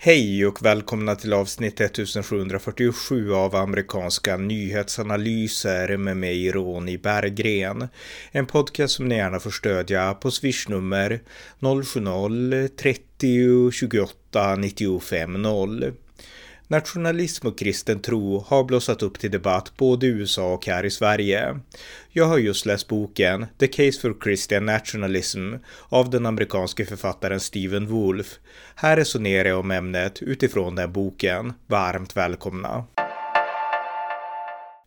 Hej och välkomna till avsnitt 1747 av amerikanska nyhetsanalyser med mig Ronny Berggren. En podcast som ni gärna får stödja på swishnummer 070-30 28 95 0. Nationalism och kristen tro har blossat upp till debatt både i USA och här i Sverige. Jag har just läst boken The Case for Christian Nationalism av den amerikanske författaren Stephen Wolf. Här resonerar jag om ämnet utifrån den boken. Varmt välkomna!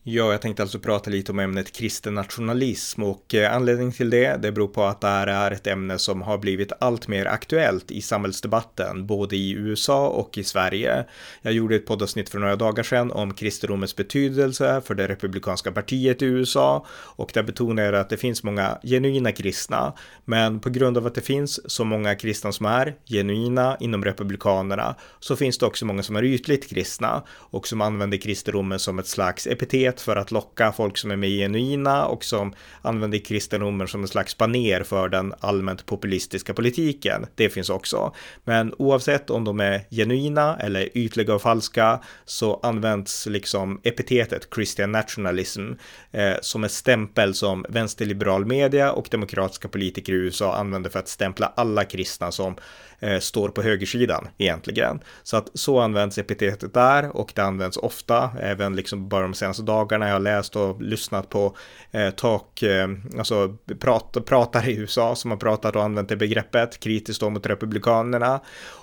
Ja, jag tänkte alltså prata lite om ämnet kristen nationalism och eh, anledningen till det, det beror på att det här är ett ämne som har blivit allt mer aktuellt i samhällsdebatten, både i USA och i Sverige. Jag gjorde ett poddavsnitt för några dagar sedan om kristendomens betydelse för det republikanska partiet i USA och där betonade jag att det finns många genuina kristna, men på grund av att det finns så många kristna som är genuina inom republikanerna så finns det också många som är ytligt kristna och som använder kristendomen som ett slags epitet sätt för att locka folk som är mer genuina och som använder kristendomen som en slags baner för den allmänt populistiska politiken. Det finns också. Men oavsett om de är genuina eller ytliga och falska så används liksom epitetet Christian nationalism eh, som en stämpel som vänsterliberal media och demokratiska politiker i USA använder för att stämpla alla kristna som eh, står på högersidan egentligen. Så att så används epitetet där och det används ofta, även liksom bara de senaste dagarna jag har läst och lyssnat på eh, talk, eh, alltså prat, pratare i USA som har pratat och använt det begreppet kritiskt då mot republikanerna.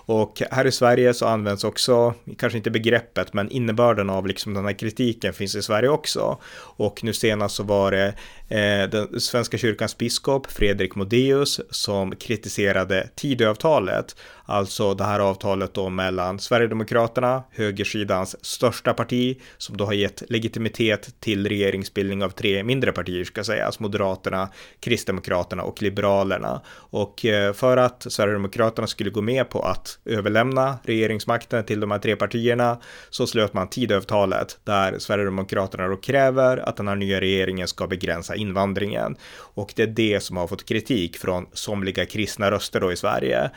Och här i Sverige så används också, kanske inte begreppet, men innebörden av liksom den här kritiken finns i Sverige också. Och nu senast så var det eh, den svenska kyrkans biskop Fredrik Modéus som kritiserade Tidöavtalet, alltså det här avtalet då mellan Sverigedemokraterna, högersidans största parti, som då har gett legitimitet till regeringsbildning av tre mindre partier ska sägas, Moderaterna, Kristdemokraterna och Liberalerna. Och eh, för att Sverigedemokraterna skulle gå med på att överlämna regeringsmakten till de här tre partierna så slöt man Tidöavtalet där Sverigedemokraterna då kräver att den här nya regeringen ska begränsa invandringen. Och det är det som har fått kritik från somliga kristna röster då i Sverige.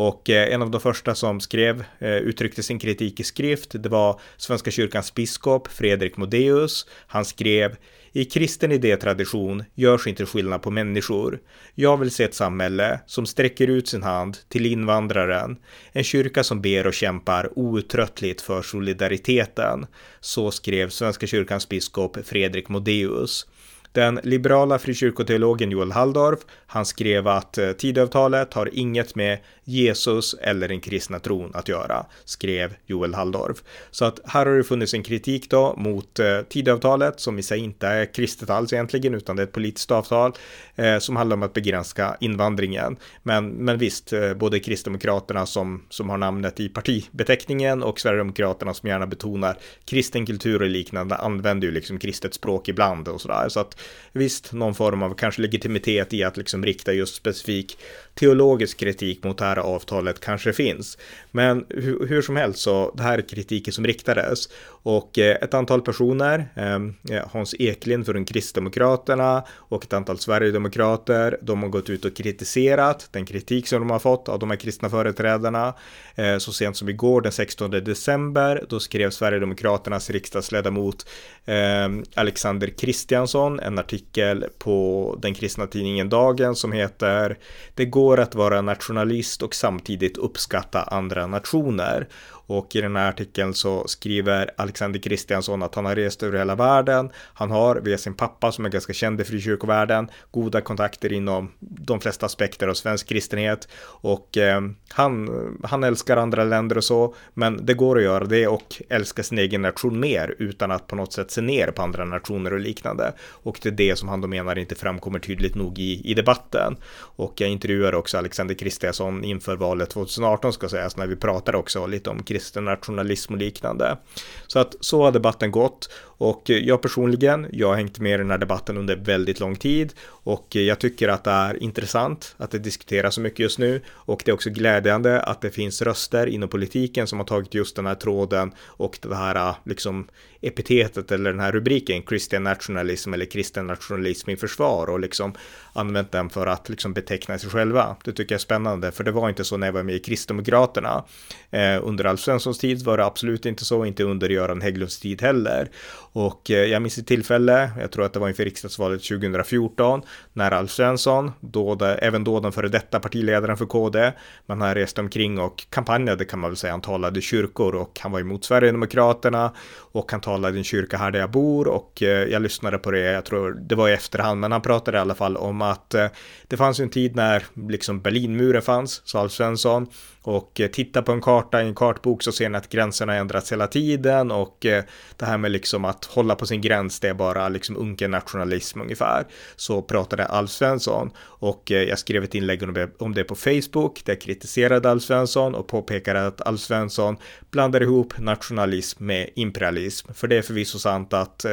Och eh, en av de första som skrev, eh, uttryckte sin kritik i skrift, det var Svenska kyrkans biskop Fredrik Modéus. Han skrev i kristen idétradition görs inte skillnad på människor. Jag vill se ett samhälle som sträcker ut sin hand till invandraren. En kyrka som ber och kämpar outtröttligt för solidariteten. Så skrev Svenska kyrkans biskop Fredrik Modéus. Den liberala frikyrkoteologen Joel Halldorf, han skrev att eh, Tidöavtalet har inget med Jesus eller den kristna tron att göra, skrev Joel Halldorf. Så att här har det funnits en kritik då mot eh, Tidöavtalet som i sig inte är kristet alls egentligen, utan det är ett politiskt avtal eh, som handlar om att begränsa invandringen. Men, men visst, eh, både Kristdemokraterna som, som har namnet i partibeteckningen och Sverigedemokraterna som gärna betonar kristen kultur och liknande använder ju liksom kristet språk ibland och sådär. Så att visst, någon form av kanske legitimitet i att liksom rikta just specifik teologisk kritik mot det här avtalet kanske finns. Men hur, hur som helst så, det här är kritiken som riktades och eh, ett antal personer, ehm, eh, Hans Eklind från Kristdemokraterna och ett antal Sverigedemokrater, de har gått ut och kritiserat den kritik som de har fått av de här kristna företrädarna. Eh, så sent som igår den 16 december, då skrev Sverigedemokraternas riksdagsledamot ehm, Alexander Kristiansson en artikel på den kristna tidningen Dagen som heter Det går att vara nationalist och samtidigt uppskatta andra nationer. Och i den här artikeln så skriver Alexander Kristiansson att han har rest över hela världen. Han har via sin pappa som är ganska känd i frikyrkovärlden goda kontakter inom de flesta aspekter av svensk kristenhet och eh, han, han älskar andra länder och så, men det går att göra det och älska sin egen nation mer utan att på något sätt se ner på andra nationer och liknande. Och det är det som han då menar inte framkommer tydligt nog i, i debatten. Och jag intervjuar också Alexander Kristiansson inför valet 2018 ska sägas när vi pratar också lite om kristen nationalism och liknande. Så att så har debatten gått och jag personligen, jag har hängt med i den här debatten under väldigt lång tid och jag tycker att det är intressant att det diskuteras så mycket just nu och det är också glädjande att det finns röster inom politiken som har tagit just den här tråden och det här äh, liksom epitetet eller den här rubriken Christian nationalism eller kristen nationalism i försvar och liksom använt den för att liksom beteckna sig själva. Det tycker jag är spännande för det var inte så när jag var med i Kristdemokraterna. Eh, under Alf Svenssons tid var det absolut inte så, inte under Göran Hägglunds tid heller. Och eh, jag minns ett tillfälle, jag tror att det var inför riksdagsvalet 2014, när Alf Svensson, då det, även då den före detta partiledaren för KD, man har rest omkring och kampanjade kan man väl säga, han talade i kyrkor och han var emot Sverigedemokraterna och han talade i en kyrka här där jag bor och eh, jag lyssnade på det, jag tror det var i efterhand, men han pratade i alla fall om att eh, det fanns ju en tid när liksom Berlinmuren fanns, sa Alf Svensson, och eh, titta på en karta i en kartbok så ser ni att gränserna ändrats hela tiden och eh, det här med liksom att hålla på sin gräns det är bara liksom unken nationalism ungefär. Så pratade Alf Svensson och eh, jag skrev ett inlägg om det på Facebook där jag kritiserade Alf Svensson och påpekade att Alf Svensson blandar ihop nationalism med imperialism. För det är förvisso sant att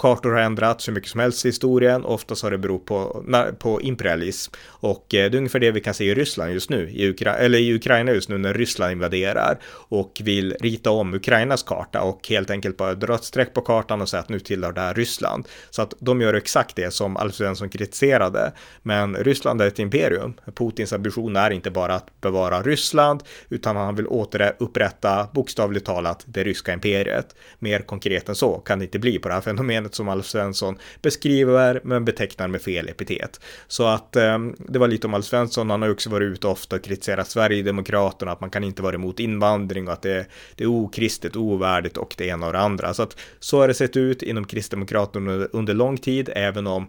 kartor har ändrats hur mycket som helst i historien. Oftast har det berott på, på imperialism och eh, det är ungefär det vi kan se i Ryssland just nu, i, Ukra eller i Ukraina Ukraina just nu när Ryssland invaderar och vill rita om Ukrainas karta och helt enkelt bara dra ett streck på kartan och säga att nu tillhör det här Ryssland. Så att de gör exakt det som Alf Svensson kritiserade. Men Ryssland är ett imperium. Putins ambition är inte bara att bevara Ryssland utan han vill återupprätta bokstavligt talat det ryska imperiet. Mer konkret än så kan det inte bli på det här fenomenet som Alf Svensson beskriver men betecknar med fel epitet. Så att eh, det var lite om Alf Svensson. Han har också varit ute ofta och kritiserat Sverigedemokraterna Sverigedemokraterna, att man kan inte vara emot invandring och att det, det är okristet, ovärdigt och det ena och det andra. Så att så har det sett ut inom Kristdemokraterna under, under lång tid, även om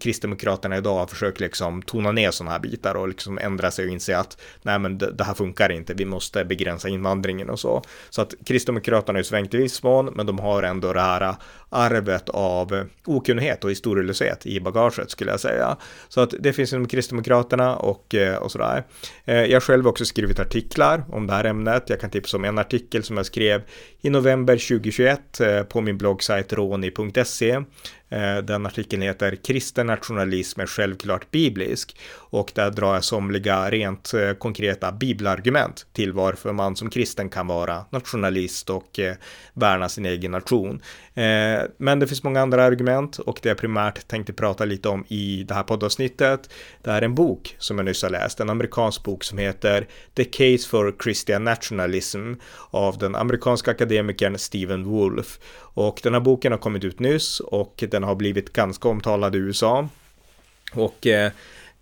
Kristdemokraterna idag har försökt liksom tona ner sådana här bitar och liksom ändra sig och inse att nej men det, det, här funkar inte, vi måste begränsa invandringen och så. Så att Kristdemokraterna är svängt i viss mån, men de har ändå det här arvet av okunnighet och historielöshet i bagaget skulle jag säga. Så att det finns inom Kristdemokraterna och, eh, och sådär. Eh, jag själv har också skrivit artiklar om det här ämnet. Jag kan tipsa om en artikel som jag skrev i november 2021 eh, på min bloggsajt roni.se Eh, den artikeln heter Kristen nationalism är självklart biblisk och där drar jag somliga rent eh, konkreta bibelargument till varför man som kristen kan vara nationalist och eh, värna sin egen nation. Men det finns många andra argument och det jag primärt tänkte prata lite om i det här poddavsnittet. Det är en bok som jag nyss har läst, en amerikansk bok som heter The Case for Christian Nationalism av den amerikanska akademikern Stephen Wolf. Och den här boken har kommit ut nyss och den har blivit ganska omtalad i USA. Och eh,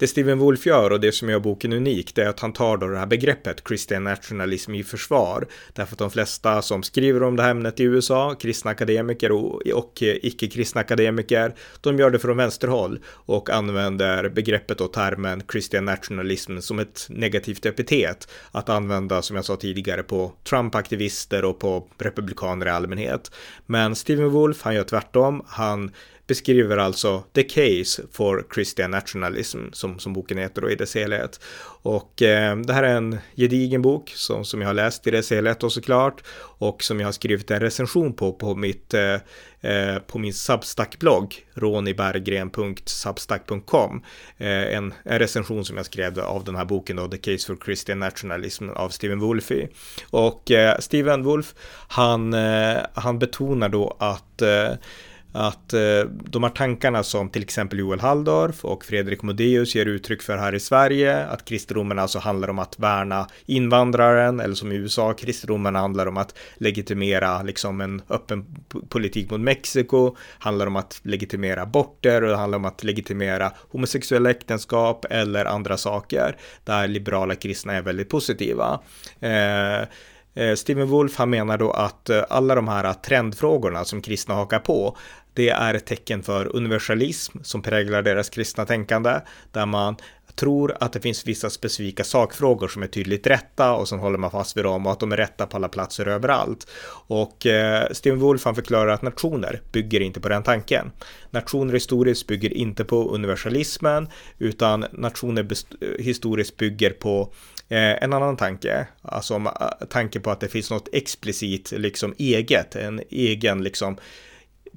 det Steven Wolf gör och det som gör boken unik det är att han tar då det här begreppet Christian nationalism i försvar. Därför att de flesta som skriver om det här ämnet i USA, kristna akademiker och, och icke-kristna akademiker, de gör det från vänsterhåll och använder begreppet och termen Christian nationalism som ett negativt epitet att använda, som jag sa tidigare, på Trump-aktivister och på republikaner i allmänhet. Men Steven Wolf, han gör tvärtom. Han beskriver alltså The Case for Christian Nationalism, som, som boken heter då i dess helhet. Och eh, det här är en gedigen bok som, som jag har läst i dess helhet och såklart och som jag har skrivit en recension på på mitt eh, eh på min Substack-blogg roniberggren.substack.com eh, en, en recension som jag skrev av den här boken då, The Case for Christian Nationalism av Stephen Wolfe. Och eh, Steven Wolf, han, eh, han betonar då att eh, att eh, de här tankarna som till exempel Joel Halldorf och Fredrik Modéus ger uttryck för här i Sverige, att kristendomen alltså handlar om att värna invandraren, eller som i USA, kristendomen handlar om att legitimera liksom en öppen politik mot Mexiko, handlar om att legitimera aborter och det handlar om att legitimera homosexuella äktenskap eller andra saker där liberala kristna är väldigt positiva. Eh, eh Steven Wolf han menar då att eh, alla de här trendfrågorna som kristna hakar på det är ett tecken för universalism som präglar deras kristna tänkande, där man tror att det finns vissa specifika sakfrågor som är tydligt rätta och sen håller man fast vid dem och att de är rätta på alla platser överallt. Och eh, Steven Wolf han förklarar att nationer bygger inte på den tanken. Nationer historiskt bygger inte på universalismen utan nationer eh, historiskt bygger på eh, en annan tanke, alltså eh, tanke på att det finns något explicit liksom eget, en egen liksom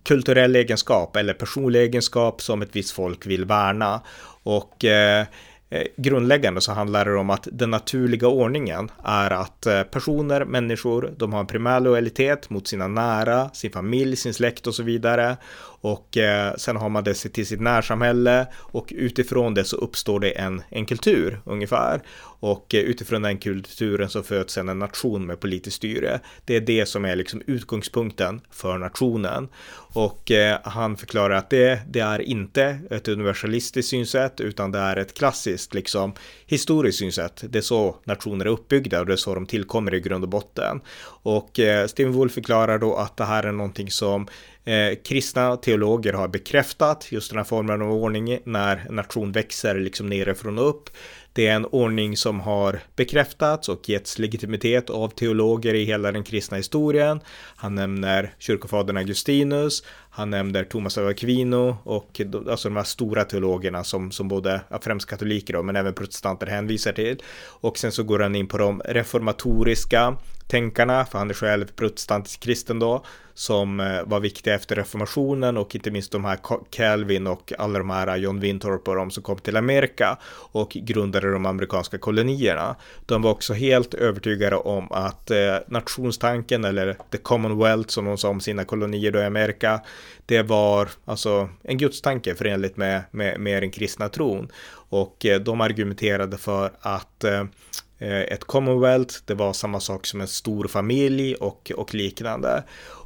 kulturell egenskap eller personlig egenskap som ett visst folk vill värna. Och eh, eh grundläggande så handlar det om att den naturliga ordningen är att eh, personer, människor, de har en primär lojalitet mot sina nära, sin familj, sin släkt och så vidare. Och eh, sen har man det till sitt närsamhälle och utifrån det så uppstår det en, en kultur ungefär. Och eh, utifrån den kulturen så föds sen en nation med politiskt styre. Det är det som är liksom utgångspunkten för nationen. Och eh, han förklarar att det, det är inte ett universalistiskt synsätt utan det är ett klassiskt liksom historiskt synsätt. Det är så nationer är uppbyggda och det är så de tillkommer i grund och botten. Och eh, Steven Wolf förklarar då att det här är någonting som Eh, kristna teologer har bekräftat just den här formen av ordning när en nation växer liksom nerifrån och upp. Det är en ordning som har bekräftats och getts legitimitet av teologer i hela den kristna historien. Han nämner kyrkofadern Augustinus, han nämner Thomas av Aquino och alltså de här stora teologerna som, som både, främst katoliker då, men även protestanter hänvisar till. Och sen så går han in på de reformatoriska tänkarna, för han är själv protestantisk kristen då, som eh, var viktiga efter reformationen och inte minst de här Calvin och alla de här John Winthorpe och de som kom till Amerika och grundade de amerikanska kolonierna. De var också helt övertygade om att eh, nationstanken eller the commonwealth som de sa om sina kolonier då i Amerika, det var alltså en gudstanke förenligt med, med, med den kristna tron. Och eh, de argumenterade för att eh, eh ett commonwealth, det var samma sak som en stor familj och, och liknande.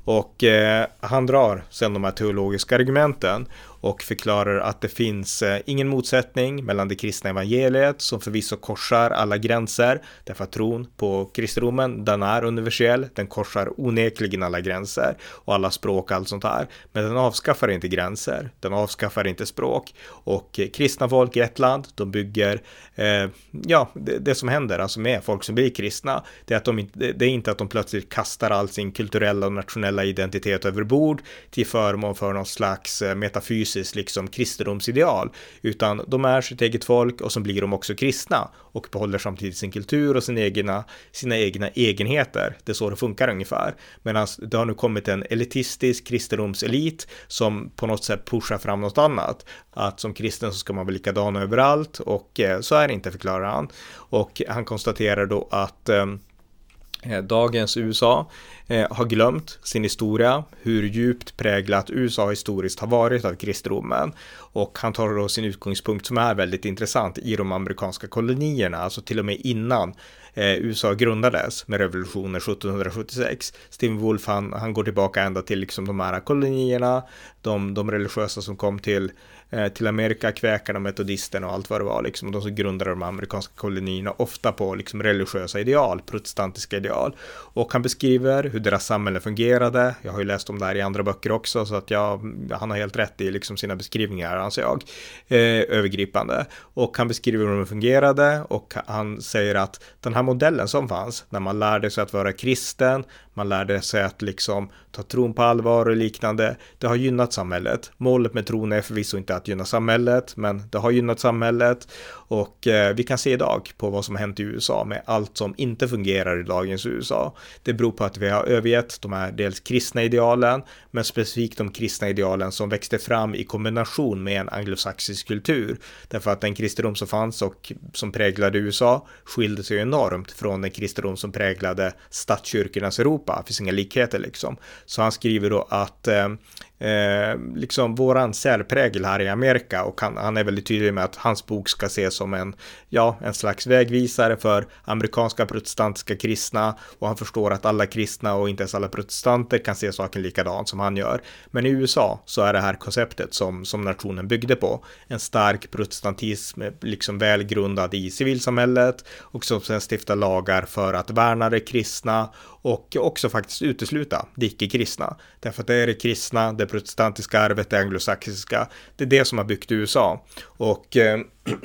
Och eh, han drar sen de här teologiska argumenten och förklarar att det finns eh, ingen motsättning mellan det kristna evangeliet som förvisso korsar alla gränser därför att tron på kristendomen den är universell, den korsar onekligen alla gränser och alla språk och allt sånt där, Men den avskaffar inte gränser, den avskaffar inte språk. Och kristna folk i ett land, de bygger, eh, ja, det, det, som händer alltså med folk som blir kristna, det är att de det är inte att de plötsligt kastar all sin kulturella och nationella identitet över bord till förmån för någon slags eh, metafysisk metafysiskt liksom kristendomsideal, utan de är sitt eget folk och så blir de också kristna och behåller samtidigt sin kultur och sina egna, sina egna egenheter. Det är så det funkar ungefär. Medan det har nu kommit en elitistisk kristendomselit som på något sätt pushar fram något annat. Att som kristen så ska man vara likadan överallt och eh, så är det inte förklarar han. Och han konstaterar då att eh, Eh, dagens USA eh, har glömt sin historia, hur djupt präglat USA historiskt har varit av kristendomen. Och han tar då sin utgångspunkt som är väldigt intressant i de amerikanska kolonierna, alltså till och med innan eh, USA grundades med revolutionen 1776. Steve Wolf han, han går tillbaka ända till liksom de här kolonierna, de, de religiösa som kom till Eh, till Amerika, kväkarna, metodisterna och allt vad det var, liksom, de som grundade de amerikanska kolonierna, ofta på liksom, religiösa ideal, protestantiska ideal. Och han beskriver hur deras samhälle fungerade. Jag har ju läst om det här i andra böcker också, så att jag, han har helt rätt i liksom, sina beskrivningar, anser jag, eh, övergripande. Och han beskriver hur de fungerade och han säger att den här modellen som fanns, när man lärde sig att vara kristen, man lärde sig att liksom ta tron på allvar och liknande. Det har gynnat samhället. Målet med tron är förvisso inte att gynna samhället, men det har gynnat samhället och eh, vi kan se idag på vad som har hänt i USA med allt som inte fungerar i dagens USA. Det beror på att vi har övergett de här dels kristna idealen, men specifikt de kristna idealen som växte fram i kombination med en anglosaxisk kultur. Därför att den kristendom som fanns och som präglade USA skilde sig enormt från den kristendom som präglade statskyrkornas Europa. Det finns inga likheter liksom. Så han skriver då att eh, eh, liksom våran särprägel här i Amerika och han, han, är väldigt tydlig med att hans bok ska ses som en, ja, en slags vägvisare för amerikanska protestantiska kristna och han förstår att alla kristna och inte ens alla protestanter kan se saken likadant som han gör. Men i USA så är det här konceptet som, som nationen byggde på. En stark protestantism, liksom välgrundad i civilsamhället och som sen stiftar lagar för att värna det kristna och också faktiskt utesluta det icke-kristna. Därför att det är det kristna, det protestantiska arvet, det anglosaxiska, det är det som har byggt USA. Och eh,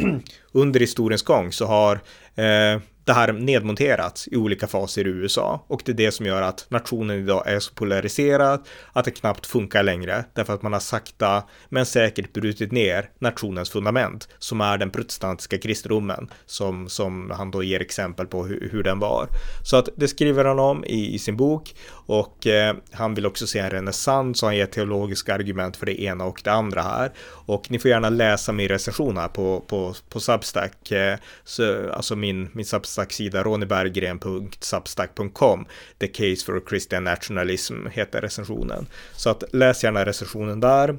under historiens gång så har eh, det här nedmonterats i olika faser i USA och det är det som gör att nationen idag är så polariserad att det knappt funkar längre därför att man har sakta men säkert brutit ner nationens fundament som är den protestantiska kristendomen som, som han då ger exempel på hur, hur den var. Så att det skriver han om i, i sin bok och eh, han vill också se en renässans och han ger teologiska argument för det ena och det andra här. Och ni får gärna läsa min recension här på, på, på Substack, eh, så, alltså min, min substack Substack-sida roniberggren.substack.com The Case for Christian Nationalism heter recensionen. Så att läs gärna recensionen där.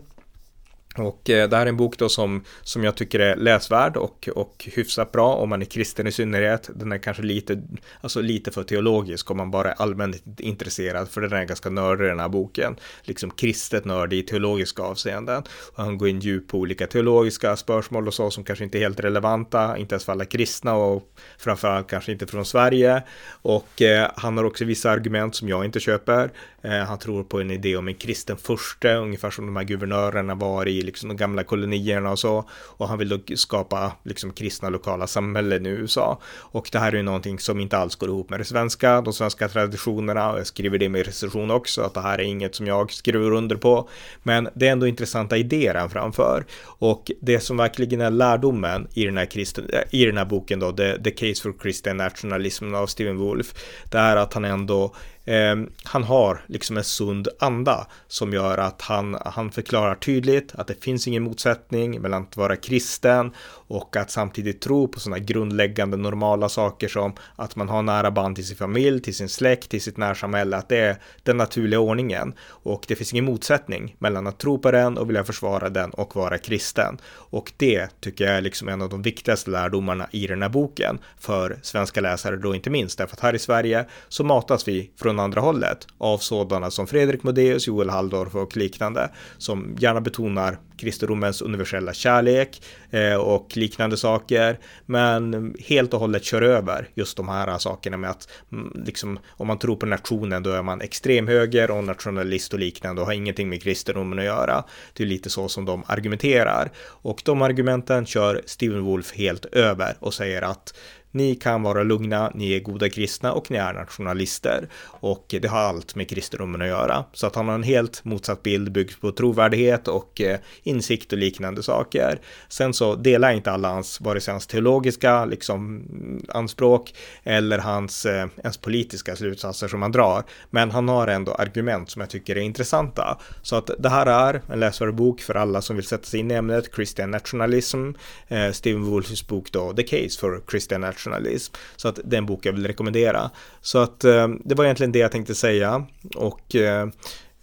Och eh, det här är en bok då som, som jag tycker är läsvärd och, och hyfsat bra om man är kristen i synnerhet. Den är kanske lite, alltså lite för teologisk om man bara är allmänt intresserad för den är ganska nördig den här boken. Liksom kristet nördig i teologiska avseenden. Och han går in djupt på olika teologiska spörsmål och så som kanske inte är helt relevanta, inte ens för alla kristna och framförallt kanske inte från Sverige. Och eh, han har också vissa argument som jag inte köper. Eh, han tror på en idé om en kristen förste, ungefär som de här guvernörerna var i liksom de gamla kolonierna och så. Och han vill då skapa liksom kristna lokala samhällen i USA. Och det här är ju någonting som inte alls går ihop med det svenska, de svenska traditionerna. Och jag skriver det med recension också, att det här är inget som jag skriver under på. Men det är ändå intressanta idéer han framför. Och det som verkligen är lärdomen i den här, kristen, eh, i den här boken då, The, The Case for Christian Nationalism av Stephen Wolf, det är att han ändå eh, han har liksom en sund anda som gör att han, han förklarar tydligt att det finns ingen motsättning mellan att vara kristen och att samtidigt tro på sådana grundläggande normala saker som att man har nära band till sin familj, till sin släkt, till sitt närsamhälle, att det är den naturliga ordningen. Och det finns ingen motsättning mellan att tro på den och vilja försvara den och vara kristen. Och det tycker jag är liksom en av de viktigaste lärdomarna i den här boken för svenska läsare då inte minst, därför att här i Sverige så matas vi från andra hållet av sådana som Fredrik Modéus, Joel Halldorf och liknande som gärna betonar kristendomens universella kärlek eh, och liknande saker. Men helt och hållet kör över just de här sakerna med att mm, liksom om man tror på nationen då är man extremhöger och nationalist och liknande och har ingenting med kristendomen att göra. Det är lite så som de argumenterar och de argumenten kör Steven Wolf helt över och säger att ni kan vara lugna, ni är goda kristna och ni är nationalister. Och det har allt med kristendomen att göra. Så att han har en helt motsatt bild byggd på trovärdighet och eh, insikt och liknande saker. Sen så delar jag inte alla hans, vare sig hans teologiska liksom, mm, anspråk eller hans eh, ens politiska slutsatser som han drar. Men han har ändå argument som jag tycker är intressanta. Så att det här är en läsvärd bok för alla som vill sätta sig in i ämnet Christian Nationalism. Eh, Steven Wolfs bok då, The Case for Christian Nationalism journalism. Så att det är en bok jag vill rekommendera. Så att eh, det var egentligen det jag tänkte säga. Och eh,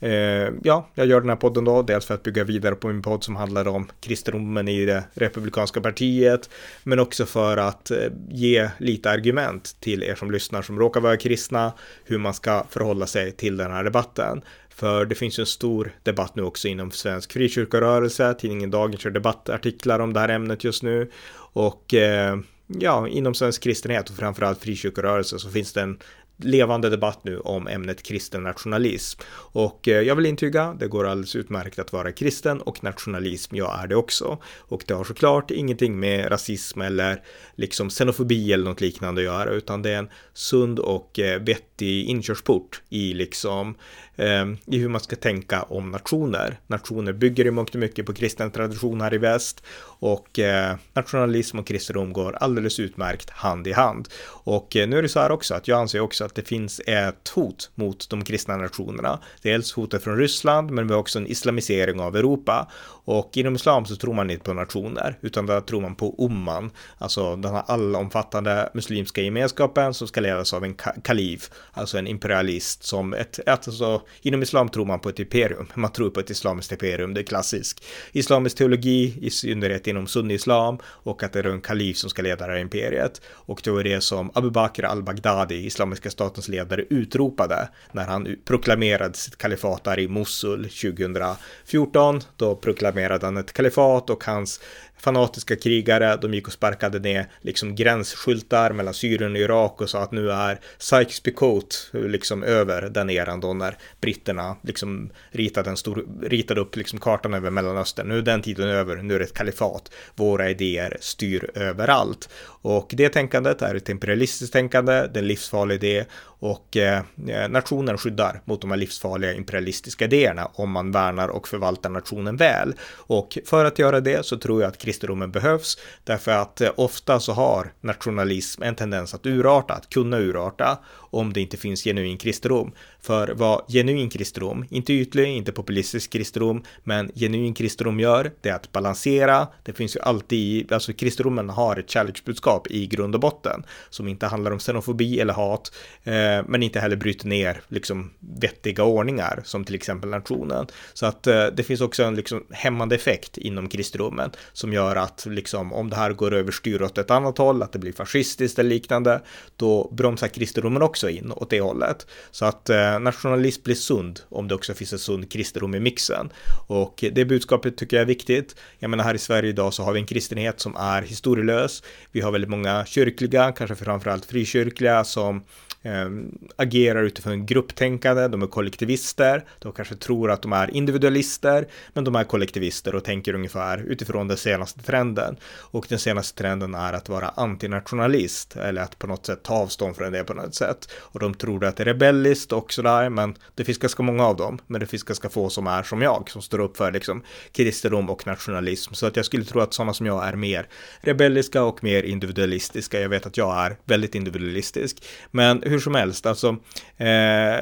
eh, ja, jag gör den här podden då, dels för att bygga vidare på min podd som handlar om kristendomen i det republikanska partiet, men också för att eh, ge lite argument till er som lyssnar som råkar vara kristna, hur man ska förhålla sig till den här debatten. För det finns ju en stor debatt nu också inom svensk frikyrkorörelse. Tidningen Dagen kör debattartiklar om det här ämnet just nu. Och eh, ja, inom svensk kristenhet och framförallt frikyrkorörelsen så finns det en levande debatt nu om ämnet kristen nationalism. Och eh, jag vill intyga, det går alldeles utmärkt att vara kristen och nationalism, jag är det också. Och det har såklart ingenting med rasism eller liksom xenofobi eller något liknande att göra, utan det är en sund och eh, vettig inkörsport i liksom Ehm, i hur man ska tänka om nationer. Nationer bygger i mångt och mycket på kristen tradition här i väst och eh, nationalism och kristendom går alldeles utmärkt hand i hand. Och eh, nu är det så här också att jag anser också att det finns ett hot mot de kristna nationerna. Dels hotet från Ryssland, men vi har också en islamisering av Europa. Och inom islam så tror man inte på nationer, utan där tror man på umman, alltså den här allomfattande muslimska gemenskapen som ska ledas av en kalif, alltså en imperialist som ett, alltså inom islam tror man på ett imperium, man tror på ett islamiskt imperium, det är klassisk islamisk teologi, i synnerhet inom sunni-islam och att det är en kalif som ska leda det här imperiet. Och det var det som Abu Bakr al-Baghdadi, islamiska statens ledare, utropade när han proklamerade sitt kalifat där i Mosul 2014. Då proklamerade han ett kalifat och hans fanatiska krigare, de gick och sparkade ner liksom gränsskyltar mellan Syrien och Irak och sa att nu är Sykes-Picot liksom över den eran då när britterna liksom ritade, en stor, ritade upp liksom kartan över Mellanöstern. Nu är den tiden över, nu är det ett kalifat. Våra idéer styr överallt. Och det tänkandet är ett imperialistiskt tänkande, det är en livsfarlig idé och eh, nationen skyddar mot de här livsfarliga imperialistiska idéerna om man värnar och förvaltar nationen väl. Och för att göra det så tror jag att kristendomen behövs därför att eh, ofta så har nationalism en tendens att urarta, att kunna urarta om det inte finns genuin kristendom. För vad genuin kristendom, inte ytlig, inte populistisk kristendom, men genuin kristendom gör, det är att balansera. Det finns ju alltid, alltså kristendomen har ett kärleksbudskap i grund och botten som inte handlar om xenofobi eller hat, eh, men inte heller bryter ner liksom vettiga ordningar som till exempel nationen. Så att eh, det finns också en liksom hämmande effekt inom kristendomen som gör att liksom om det här går överstyr åt ett annat håll, att det blir fascistiskt eller liknande, då bromsar kristendomen också också in åt det hållet. Så att eh, nationalism blir sund om det också finns en sund kristendom i mixen. Och det budskapet tycker jag är viktigt. Jag menar här i Sverige idag så har vi en kristenhet som är historielös. Vi har väldigt många kyrkliga, kanske framförallt frikyrkliga som Ehm, agerar utifrån grupptänkande, de är kollektivister, de kanske tror att de är individualister, men de är kollektivister och tänker ungefär utifrån den senaste trenden. Och den senaste trenden är att vara antinationalist, eller att på något sätt ta avstånd från det på något sätt. Och de tror att det är rebelliskt och sådär, men det finns ganska många av dem, men det finns ganska få som är som jag, som står upp för liksom kristendom och nationalism. Så att jag skulle tro att sådana som jag är mer rebelliska och mer individualistiska. Jag vet att jag är väldigt individualistisk, men hur som helst, alltså eh,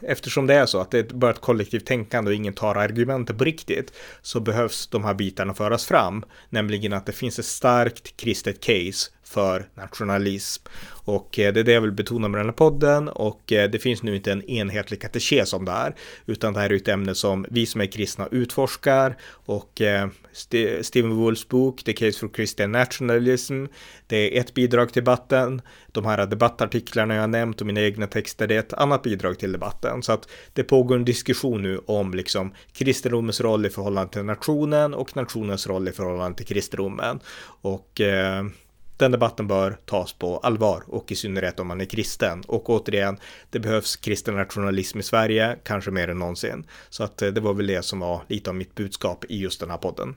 eftersom det är så att det är bara ett kollektivt tänkande och ingen tar argumentet på riktigt så behövs de här bitarna föras fram, nämligen att det finns ett starkt kristet case för nationalism. Och eh, det är det jag vill betona med den här podden och eh, det finns nu inte en enhetlig katekes om det här, utan det här är ett ämne som vi som är kristna utforskar och eh, Stephen Wolfs bok The Case for Christian Nationalism, det är ett bidrag till debatten. De här debattartiklarna jag nämnt och mina egna texter, det är ett annat bidrag till debatten. Så att det pågår en diskussion nu om liksom kristendomens roll i förhållande till nationen och nationens roll i förhållande till kristendomen. Och eh, den debatten bör tas på allvar och i synnerhet om man är kristen. Och återigen, det behövs kristen nationalism i Sverige, kanske mer än någonsin. Så att eh, det var väl det som var lite av mitt budskap i just den här podden.